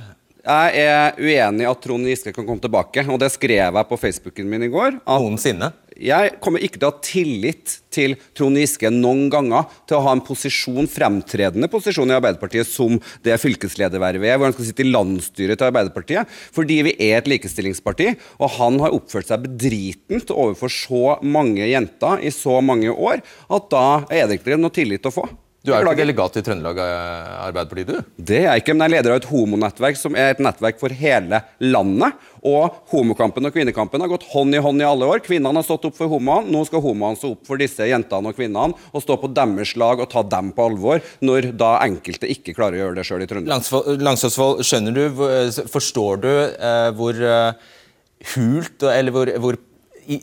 Speaker 11: Jeg er uenig i at Trond Giske kan komme tilbake, og det skrev jeg på Facebooken min i går. At
Speaker 2: Noensinne?
Speaker 11: Jeg kommer ikke til å ha tillit til Trond Giske noen ganger til å ha en posisjon, fremtredende posisjon i Arbeiderpartiet som det fylkesledervervet er, hvor han skal sitte i landsstyret til Arbeiderpartiet, fordi vi er et likestillingsparti, og han har oppført seg bedritent overfor så mange jenter i så mange år, at da er det ikke noe tillit å få.
Speaker 2: Du er jo ikke delegat i Trøndelag eh, Arbeiderparti, du?
Speaker 11: Det er jeg ikke, men jeg er leder av et homonettverk som er et nettverk for hele landet. Og homokampen og kvinnekampen har gått hånd i hånd i alle år. Kvinnene har stått opp for homoene, nå skal homoene stå opp for disse jentene og kvinnene og stå på deres lag og ta dem på alvor, når da enkelte ikke klarer å gjøre det sjøl i Trøndelag.
Speaker 2: Langsåsvold, skjønner du, forstår du eh, hvor eh, hult eller hvor, hvor i,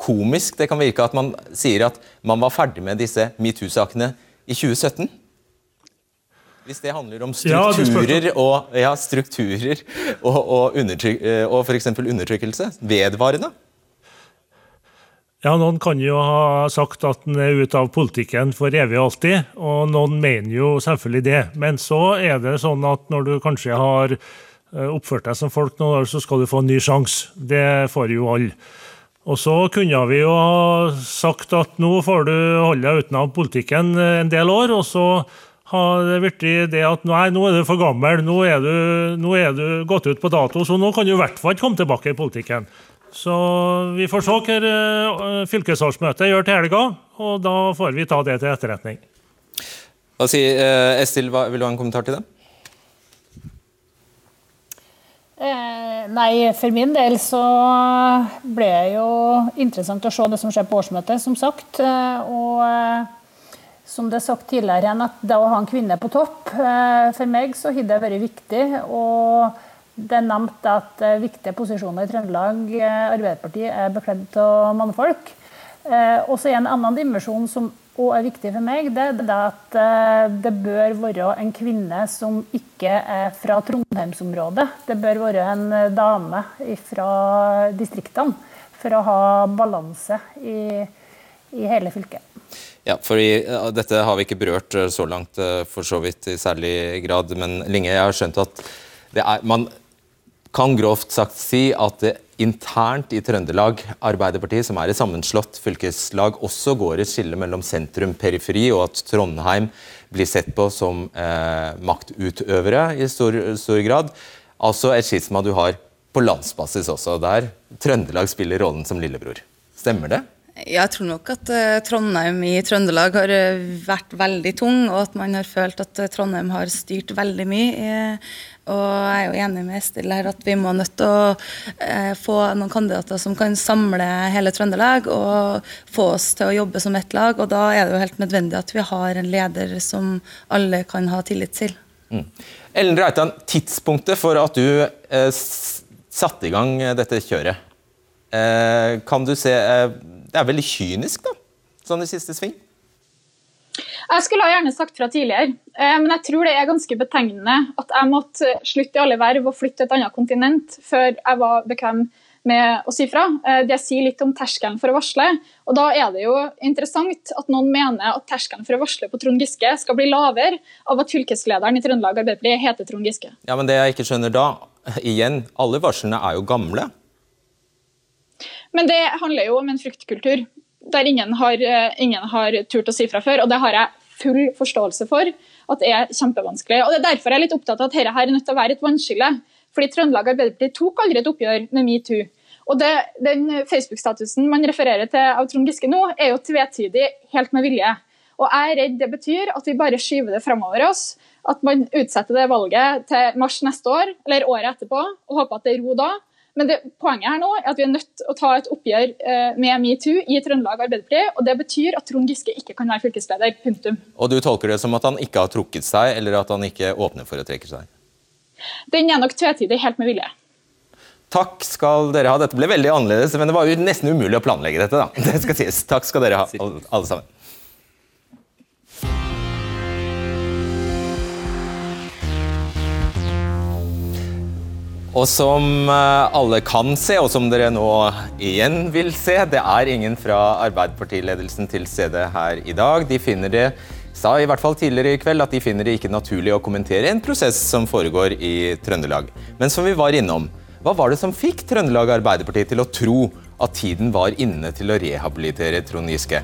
Speaker 2: komisk det kan virke at man sier at man var ferdig med disse metoo-sakene i 2017? Hvis det handler om strukturer og, ja, strukturer og, og, undertryk, eh, og f.eks. undertrykkelse, vedvarende?
Speaker 5: Ja, Noen kan jo ha sagt at den er ute av politikken for evig og alltid, og noen mener jo selvfølgelig det. Men så er det sånn at når du kanskje har eh, oppført deg som folk noen år, så skal du få en ny sjanse. Det får jo alle. Og så kunne vi jo ha sagt at nå får du holde deg utenom politikken en del år, og så har det blitt det at nei, nå er du for gammel, nå er du, nå er du gått ut på dato, så nå kan du i hvert fall ikke komme tilbake i politikken. Så vi får se hva eh, fylkesårsmøtet gjør til helga, og da får vi ta det til etterretning.
Speaker 2: Hva sier eh, Estil, vil du ha en kommentar til det?
Speaker 7: Eh, nei, for min del så ble det jo interessant å se det som skjer på årsmøtet, som sagt. Eh, og eh, som det er sagt tidligere igjen, at det å ha en kvinne på topp, eh, for meg så har det vært viktig. Og det er nevnt at viktige posisjoner i Trøndelag Arbeiderpartiet er bekledd av mannfolk. Og så er en annen dimensjon som òg er viktig for meg, det er at eh, det bør være en kvinne som ikke er fra Trondheimsområdet. Det bør være en eh, dame fra distriktene for å ha balanse i, i hele fylket.
Speaker 2: Ja, fordi ja, Dette har vi ikke berørt eh, så langt, eh, for så vidt i særlig grad. Men Linge, jeg har skjønt at er, man kan grovt sagt si at det internt i Trøndelag Arbeiderparti, som er et sammenslått fylkeslag, også går et skille mellom sentrum-periferi, og at Trondheim blir sett på som eh, maktutøvere i stor, stor grad. Altså et skisma du har på landsbasis også, der Trøndelag spiller rollen som lillebror. Stemmer det?
Speaker 9: Jeg tror nok at eh, Trondheim i Trøndelag har eh, vært veldig tung, og at man har følt at eh, Trondheim har styrt veldig mye. og jeg er jo enig med Estil her at vi må nødt til å få noen kandidater som kan samle hele Trøndelag og få oss til å jobbe som ett lag. Og da er det jo helt nødvendig at vi har en leder som alle kan ha tillit til.
Speaker 2: Mm. Ellen Reitan, tidspunktet for at du eh, satte i gang dette kjøret, kan du se eh, Det er veldig kynisk, da? Sånn i siste sving?
Speaker 4: Jeg skulle ha gjerne sagt fra tidligere, eh, men jeg tror det er ganske betegnende at jeg måtte slutte i alle verv og flytte til et annet kontinent før jeg var bekvem med å si fra. Eh, Det sier litt om terskelen for å varsle. Og da er det jo interessant at noen mener at terskelen for å varsle på Trond Giske skal bli lavere av at fylkeslederen i Trøndelag Arbeiderparti heter Trond Giske.
Speaker 2: Ja, men det jeg ikke skjønner da, igjen, alle varslene er jo gamle.
Speaker 4: Men det handler jo om en fruktkultur der ingen har, eh, ingen har turt å si fra før, og det har jeg full forståelse for at det er kjempevanskelig. Og det er Derfor jeg er litt opptatt av at dette her er nødt til å være et vannskille. Fordi Trøndelag Arbeiderparti tok aldri et oppgjør med metoo. Og det, Den Facebook-statusen man refererer til av Trond Giske nå, er jo tvetydig helt med vilje. Og jeg er redd det betyr at vi bare skyver det framover oss. At man utsetter det valget til mars neste år, eller året etterpå, og håper at det er ro da. Men det, poenget her nå er at vi er nødt til å ta et oppgjør eh, med metoo i Trøndelag Arbeiderparti. og Det betyr at Trond Giske ikke kan være fylkesleder. Punktum.
Speaker 2: Og du tolker det som at han ikke har trukket seg, eller at han ikke åpner for å trekke seg?
Speaker 4: Den er nok tvetydig, helt med vilje.
Speaker 2: Takk skal dere ha. Dette ble veldig annerledes, men det var jo nesten umulig å planlegge dette. da. Det skal sies. Takk skal dere ha, alle sammen. Og som eh, alle kan se, og som dere nå igjen vil se, det er ingen fra Arbeiderpartiledelsen til stede her i dag. De finner det sa i hvert fall tidligere i kveld at de finner det ikke naturlig å kommentere en prosess som foregår i Trøndelag. Men som vi var innom, hva var det som fikk Trøndelag Arbeiderparti til å tro at tiden var inne til å rehabilitere Trond Giske?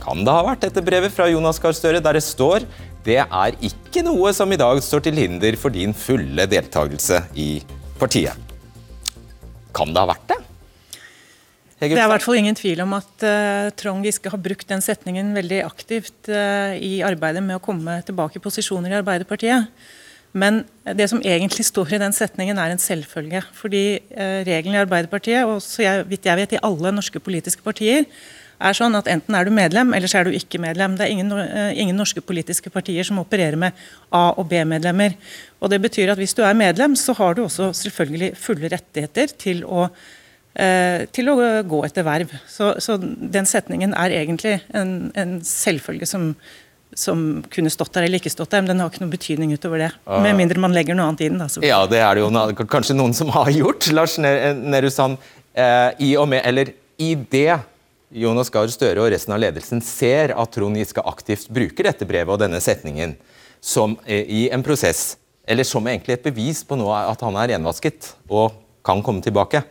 Speaker 2: Kan det ha vært dette brevet fra Jonas Gahr Støre der det står det er ikke noe som i dag står til hinder for din fulle deltakelse i partiet. Kan det ha vært det?
Speaker 12: Det er i hvert fall ingen tvil om at uh, Trond Giske har brukt den setningen veldig aktivt uh, i arbeidet med å komme tilbake i posisjoner i Arbeiderpartiet. Men det som egentlig står i den setningen er en selvfølge. Fordi uh, regelen i Arbeiderpartiet, og så jeg, vidt jeg vet i alle norske politiske partier, er sånn at enten er du medlem, eller så er du ikke medlem. Det er ingen, ingen norske politiske partier som opererer med A- og B-medlemmer. Og Det betyr at hvis du er medlem, så har du også selvfølgelig fulle rettigheter til å Eh, til å gå etter verv. Så, så, den setningen er egentlig en, en selvfølge som, som, kunne stått der eller ikke stått der, men den har ikke noen betydning utover det. Ah. Med mindre man legger noe annet i den. Da,
Speaker 2: ja, det er det jo kanskje noen som har gjort. Lars Nerussan, eh, i og med, eller i det Jonas Gahr Støre og resten av ledelsen ser at Trond Giske aktivt bruker dette brevet og denne setningen som eh, i en prosess, eller som egentlig et bevis på noe at han er renvasket og kan komme tilbake.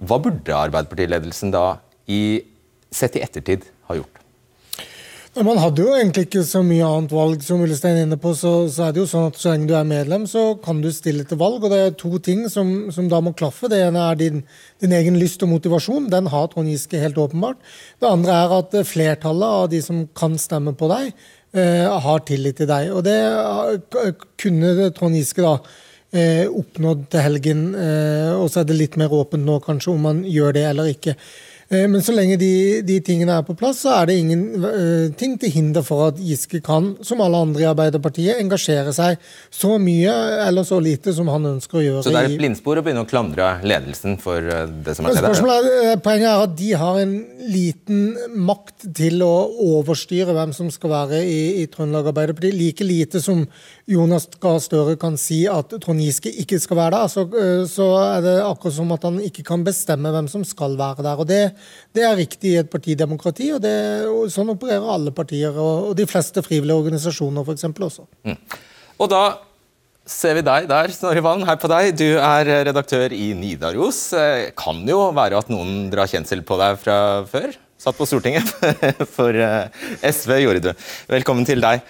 Speaker 2: Hva burde Arbeiderpartiledelsen da, i, sett i ettertid, gjort?
Speaker 13: Man hadde jo egentlig ikke så mye annet valg. Som Ullestein er inne på, så, så, er det jo sånn at så lenge du er medlem, så kan du stille til valg. og Det er to ting som, som da må klaffe. Det ene er din, din, egen lyst og motivasjon. Den har Trond Giske helt åpenbart. Det andre er at flertallet av de som kan stemme på deg, eh, har tillit til deg. Og det eh, kunne Trond Giske da eh, oppnådd til helgen. Eh, og så er det litt mer åpent nå kanskje om man gjør det eller ikke. Eh, men så lenge de, de, tingene er på plass, så er det ingenting uh, til hinder for at Giske kan, som alle andre i Arbeiderpartiet, engasjere seg så mye eller så lite som han ønsker å gjøre.
Speaker 2: Så det er et blindspor å begynne å klandre ledelsen for uh, det som har skjedd?
Speaker 13: Er, poenget er at de har en liten makt til å overstyre hvem som skal være i, i Trøndelag Arbeiderparti. Like lite som Jonas Gahr Støre kan si at Trond Giske ikke skal være der, så, så er det akkurat som at han ikke kan bestemme hvem som skal være der. og det det er riktig i et partidemokrati, og, det, og sånn opererer alle partier. Og, og de fleste frivillige organisasjoner f.eks. også. Mm.
Speaker 2: Og da ser vi deg der, Snorre Valen, her på deg. Du er redaktør i Nidaros. Eh, kan jo være at noen drar kjensel på deg fra før? Satt på Stortinget. For eh, SV gjorde du. Velkommen til deg.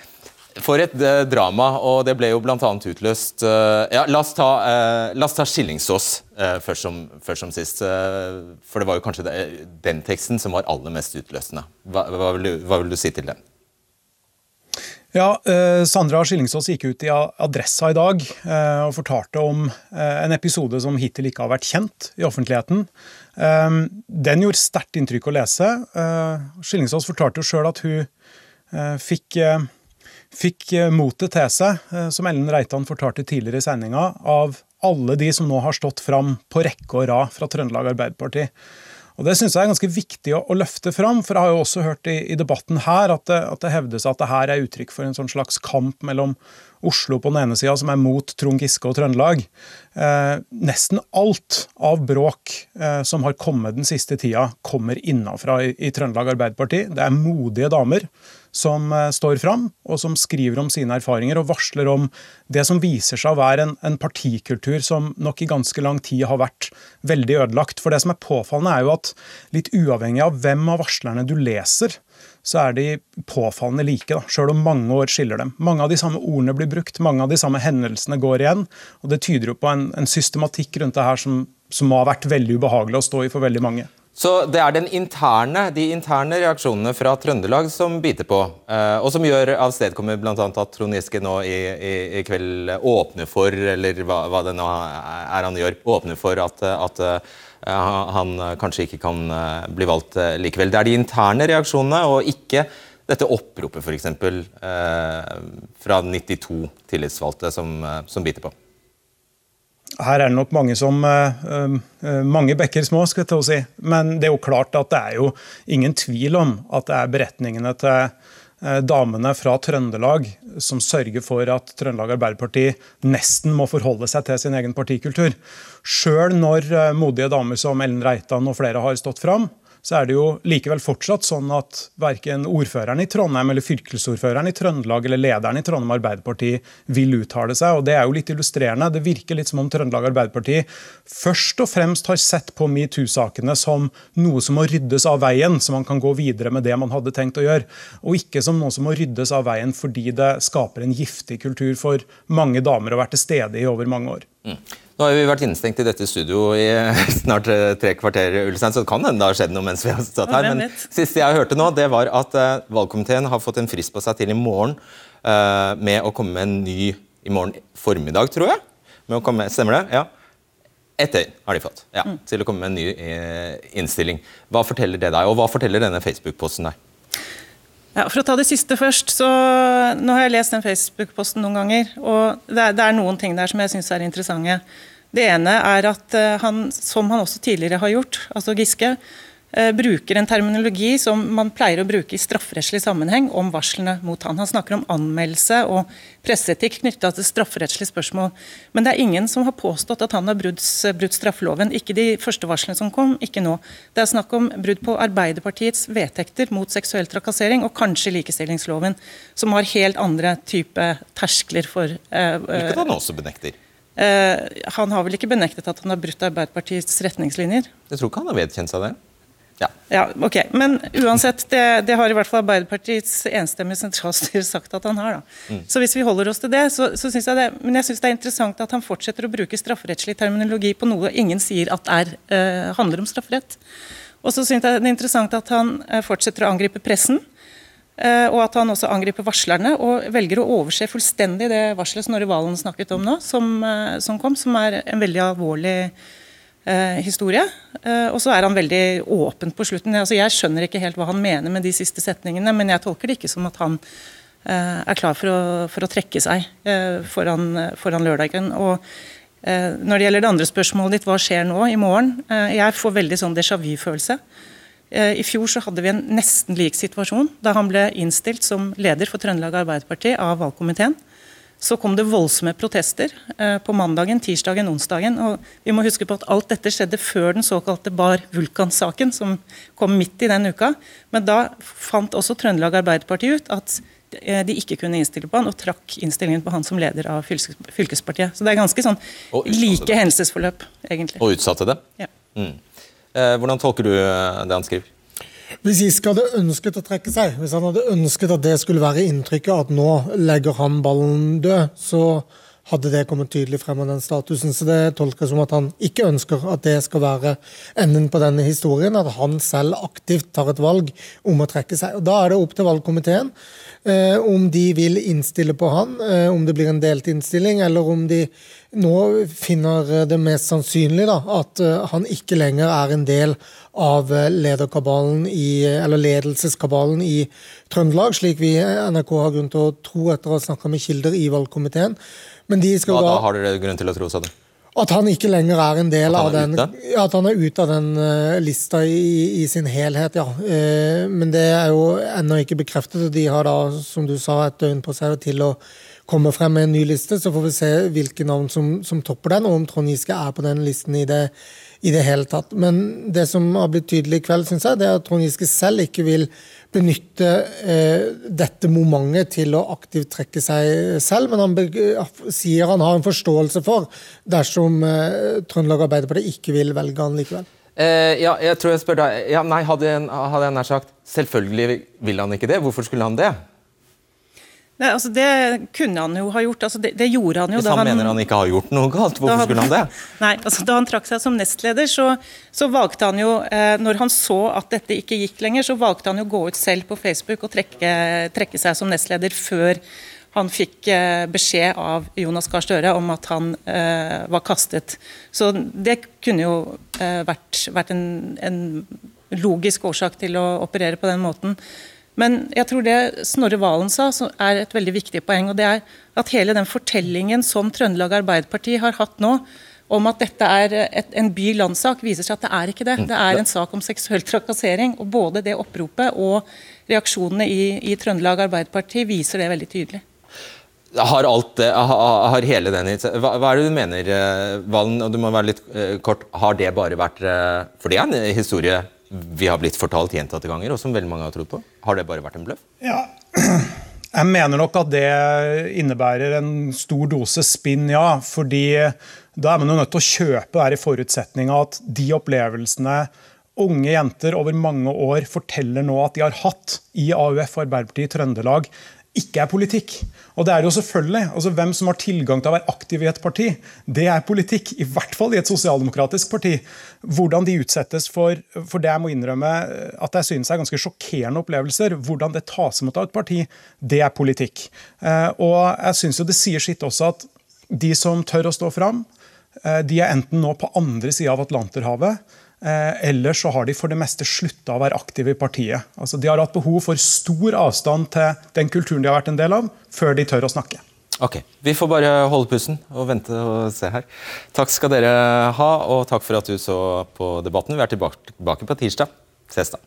Speaker 2: For et uh, drama, og det ble jo bl.a. utløst uh, ja, La oss ta, uh, la oss ta Skillingsås først som, først, som, sist. for det var jo kanskje den teksten som var aller mest utløsende. Hva, hva, vil, du, hva vil, du, si til den?
Speaker 14: Ja, Sandra Skillingsås gikk ut i Adressa i dag og fortalte om en episode som hittil ikke har vært kjent i offentligheten. den gjorde sterkt inntrykk å lese. Skillingsås fortalte jo sjøl at hun fikk fikk eh, motet til seg, eh, som Ellen Reitan fortalte tidligere i sendinga, av alle de som nå har stått fram på rekke og rad fra Trøndelag Arbeiderparti. Og Det synes jeg er ganske viktig å, å, løfte fram, for jeg har jo også hørt i, i debatten her at det, at det, hevdes at det her er uttrykk for en sånn slags kamp mellom Oslo på den ene sida, som er mot Trond Giske og Trøndelag. Eh, nesten alt av bråk eh, som har kommet den siste tida, kommer innafra i, i Trøndelag Arbeiderparti. Det er modige damer som eh, står fram, og som skriver om sine erfaringer og varsler om det som viser seg å være en, en, partikultur som nok i ganske lang tid har vært veldig ødelagt. For det som er påfallende, er jo at litt uavhengig av hvem av varslerne du leser, så er de påfallende like, sjøl om mange år skiller dem. Mange av de samme ordene blir brukt, mange av de samme hendelsene går igjen. og Det tyder jo på en, en systematikk rundt det her som, som har vært veldig ubehagelig å stå i for veldig mange.
Speaker 2: Så det er interne, de interne reaksjonene fra Trøndelag som biter på, eh, og som gjør avstedkommer bl.a. at Trond Giske nå i, i, i, kveld åpner for, eller hva, hva, det nå er han gjør, åpner for at, at uh, han kanskje ikke kan bli valgt likevel. Det er de interne reaksjonene, og ikke dette oppropet f.eks. Uh, fra 92 tillitsvalgte som, som biter på.
Speaker 14: Her er det nok mange som uh, mange bekker små, skal jeg til å si. Men det er jo klart at det er jo ingen tvil om at det er beretningene til uh, damene fra Trøndelag som sørger for at Trøndelag Arbeiderparti nesten må forholde seg til sin egen partikultur. Sjøl når modige damer som Ellen Reitan og flere har stått fram, så er det jo likevel fortsatt sånn at verken ordføreren i Trondheim eller fylkesordføreren i Trøndelag eller lederen i Trondheim Arbeiderparti vil uttale seg. og Det er jo litt illustrerende. Det virker litt som om Trøndelag Arbeiderparti først og fremst har sett på metoo-sakene som noe som må ryddes av veien, så man kan gå videre med det man hadde tenkt å gjøre. Og ikke som noe som må ryddes av veien fordi det skaper en giftig kultur for mange damer å være til stede i over mange år. Mm.
Speaker 2: Nå har vi vært innestengt i dette studio i snart eh, tre kvarter, Ulstein, så det kan hende det har skjedd noe mens vi har stått her. Men siste jeg hørte nå, det var at uh, valgkomiteen har fått en frist på seg til i morgen uh, med å komme med en ny i morgen formiddag, tror jeg. Med å komme, stemmer det? Ja. Ett døgn har de fått ja, mm. til å komme med en ny innstilling. Hva forteller det deg, og hva forteller denne Facebook-posten deg?
Speaker 12: Ja, for å ta det siste først, så Nå har jeg lest den Facebook-posten noen ganger. og det er, det er, noen ting der som jeg syns er interessante. Det ene er at eh, han, som han også tidligere har gjort, altså Giske, eh, bruker en terminologi som man pleier å bruke i strafferettslig sammenheng om varslene mot han. Han snakker om anmeldelse og presseetikk knytta til strafferettslige spørsmål. Men det er ingen som har påstått at han har brutt, brutt straffeloven. Ikke de første varslene som kom, ikke nå. Det er snakk om brudd på Arbeiderpartiets vedtekter mot seksuell trakassering, og kanskje likestillingsloven, som har helt andre type terskler for
Speaker 2: uh, Hvilket han også benekter.
Speaker 12: Uh, han har vel ikke benektet at han har brutt Arbeiderpartiets retningslinjer?
Speaker 2: Jeg tror ikke han har vedkjent seg det.
Speaker 12: Ja. ja, ok. Men uansett, det, det, har i hvert fall Arbeiderpartiets enstemmige sentralstyre sagt at han har. da. Mm. Så hvis vi holder oss til det, så, så syns jeg det Men jeg syns det er interessant at han fortsetter å bruke strafferettslig terminologi på noe ingen sier at er, eh, handler om strafferett. Og så syns jeg det er interessant at han uh, fortsetter å angripe pressen. Uh, og at han også angriper varslerne, og velger å overse fullstendig det varselet Snorre Valen snakket om nå, som, som kom, som er en veldig alvorlig eh, historie. Eh, og så er han veldig åpen på slutten. Altså, jeg skjønner ikke helt hva han mener med de siste setningene, men jeg tolker det ikke som at han eh, er klar for å, for å trekke seg eh, foran, foran, lørdagen. Og eh, når det gjelder det andre spørsmålet ditt, hva skjer nå i morgen? Eh, jeg får veldig sånn déjà vu-følelse. I fjor så hadde vi en nesten lik situasjon da han ble innstilt som leder for Trøndelag Arbeiderparti av valgkomiteen så kom det voldsomme protester eh, på mandagen, tirsdagen, onsdagen. og Vi må huske på at alt dette skjedde før den såkalte Bar Vulkan-saken, som kom midt i den uka. Men da fant også Trøndelag Arbeiderparti ut at eh, de ikke kunne innstille på han, og trakk innstillingen på han som leder av fylkespartiet. Så det er ganske sånn like hendelsesforløp, egentlig.
Speaker 2: Og utsatte det?
Speaker 12: Ja.
Speaker 2: Mm. Eh, hvordan tolker du det han skriver?
Speaker 13: Hvis Giske hadde ønsket å trekke seg, hvis han hadde ønsket at det skulle være inntrykket at nå legger han ballen død, så hadde det kommet tydelig frem av den statusen. Så det tolker som at han ikke ønsker at det skal være enden på denne historien. At han selv aktivt tar et valg om å trekke seg. Og Da er det opp til valgkomiteen eh, om de vil innstille på han, eh, om det blir en delt innstilling, eller om de nå finner det mest sannsynlig da, at uh, han ikke lenger er en del av uh, lederkabalen i, eller ledelseskabalen i Trøndelag, slik vi i NRK har grunn til å tro etter å ha snakka med kilder i valgkomiteen.
Speaker 2: Men de skal ja, da, da har dere grunn til å tro, sa du?
Speaker 13: At han ikke lenger er en del av den ja, At han er ute av den lista i, i, sin helhet, ja. Men det er jo ennå ikke bekreftet. og De har da, som du sa, et døgn på seg til å kommer frem med en ny liste, så får vi se hvilke navn som, som topper den, og om Trond Giske er på den listen i det, i det, hele tatt. Men det som har blitt tydelig i kveld, synes jeg, det er at Trond Giske selv ikke vil benytte eh, dette momentet til å aktivt trekke seg selv, men han sier han har en forståelse for dersom eh, Trøndelag Arbeiderparti ikke vil velge han likevel.
Speaker 2: Eh, ja, jeg tror jeg spør deg. Ja, nei, hadde, hadde jeg nær sagt Selvfølgelig vil han ikke det. Hvorfor skulle han det?
Speaker 12: Nei, altså Det kunne han jo ha gjort. Altså det, det, gjorde han jo.
Speaker 2: Hvis han, han, mener han ikke har gjort noe galt, hvorfor skulle han det?
Speaker 12: Nei, altså Da han trakk seg som nestleder, så, så valgte han jo eh, Når han så at dette ikke gikk lenger, så valgte han jo å gå ut selv på Facebook og trekke, trekke seg som nestleder før han fikk eh, beskjed av Jonas Gahr Støre om at han eh, var kastet. Så det kunne jo eh, vært, vært en, en logisk årsak til å operere på den måten. Men jeg tror det Snorre Valen sa, er et veldig viktig poeng. og det er At hele den fortellingen som Trøndelag Arbeiderparti har hatt nå, om at dette er et, en by-land-sak, viser seg at det er ikke det. Det er en sak om seksuell trakassering. og Både det oppropet og reaksjonene i, i Trøndelag Arbeiderparti viser det veldig tydelig.
Speaker 2: Har, alt, har hele den hva, hva, er det du mener, eh, Valen? og du må være litt uh, kort, Har det bare vært uh, For det er en historie vi har blitt fortalt gjentatte ganger, og som veldig mange har trodd på. Har det bare vært en bløff?
Speaker 14: Ja. Jeg mener nok at det innebærer en stor dose spinn, ja. fordi da er man jo nødt til å kjøpe der i forutsetninga at de opplevelsene unge jenter over mange år forteller nå at de har hatt i AUF og Arbeiderpartiet i Trøndelag, ikke er politikk. Og det er jo selvfølgelig, altså Hvem som har tilgang til å være aktiv i et parti, det er politikk. I hvert fall i et sosialdemokratisk parti. Hvordan de utsettes for, for det jeg må innrømme at jeg synes er ganske sjokkerende opplevelser, hvordan det tas imot av et parti, det er politikk. Eh, og jeg synes jo det sier sitt også at de som tør å stå fram, eh, de er enten nå på andre sida av Atlanterhavet, ellers så har de for det meste slutta å være aktive i partiet. Altså, de har hatt behov for stor avstand til den kulturen de har vært en del av, før de tør å snakke.
Speaker 2: Ok, Vi får bare holde pusten og vente og se her. Takk skal dere ha, og takk for at du så på Debatten. Vi er tilbake på tirsdag. Ses da.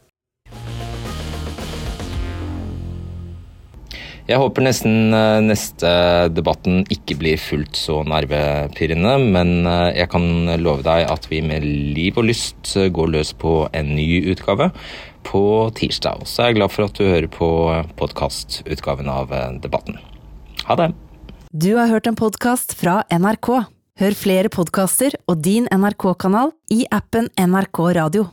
Speaker 2: Jeg håper nesten eh, neste debatten ikke blir fullt så nervepirrende, men eh, jeg kan love deg at vi med liv og lyst eh, går løs på en ny utgave på tirsdag. Så er jeg glad for at du hører på podkastutgaven av Debatten. Ha det!
Speaker 1: Du har hørt en podkast fra NRK. Hør flere podkaster og din NRK-kanal i appen NRK Radio.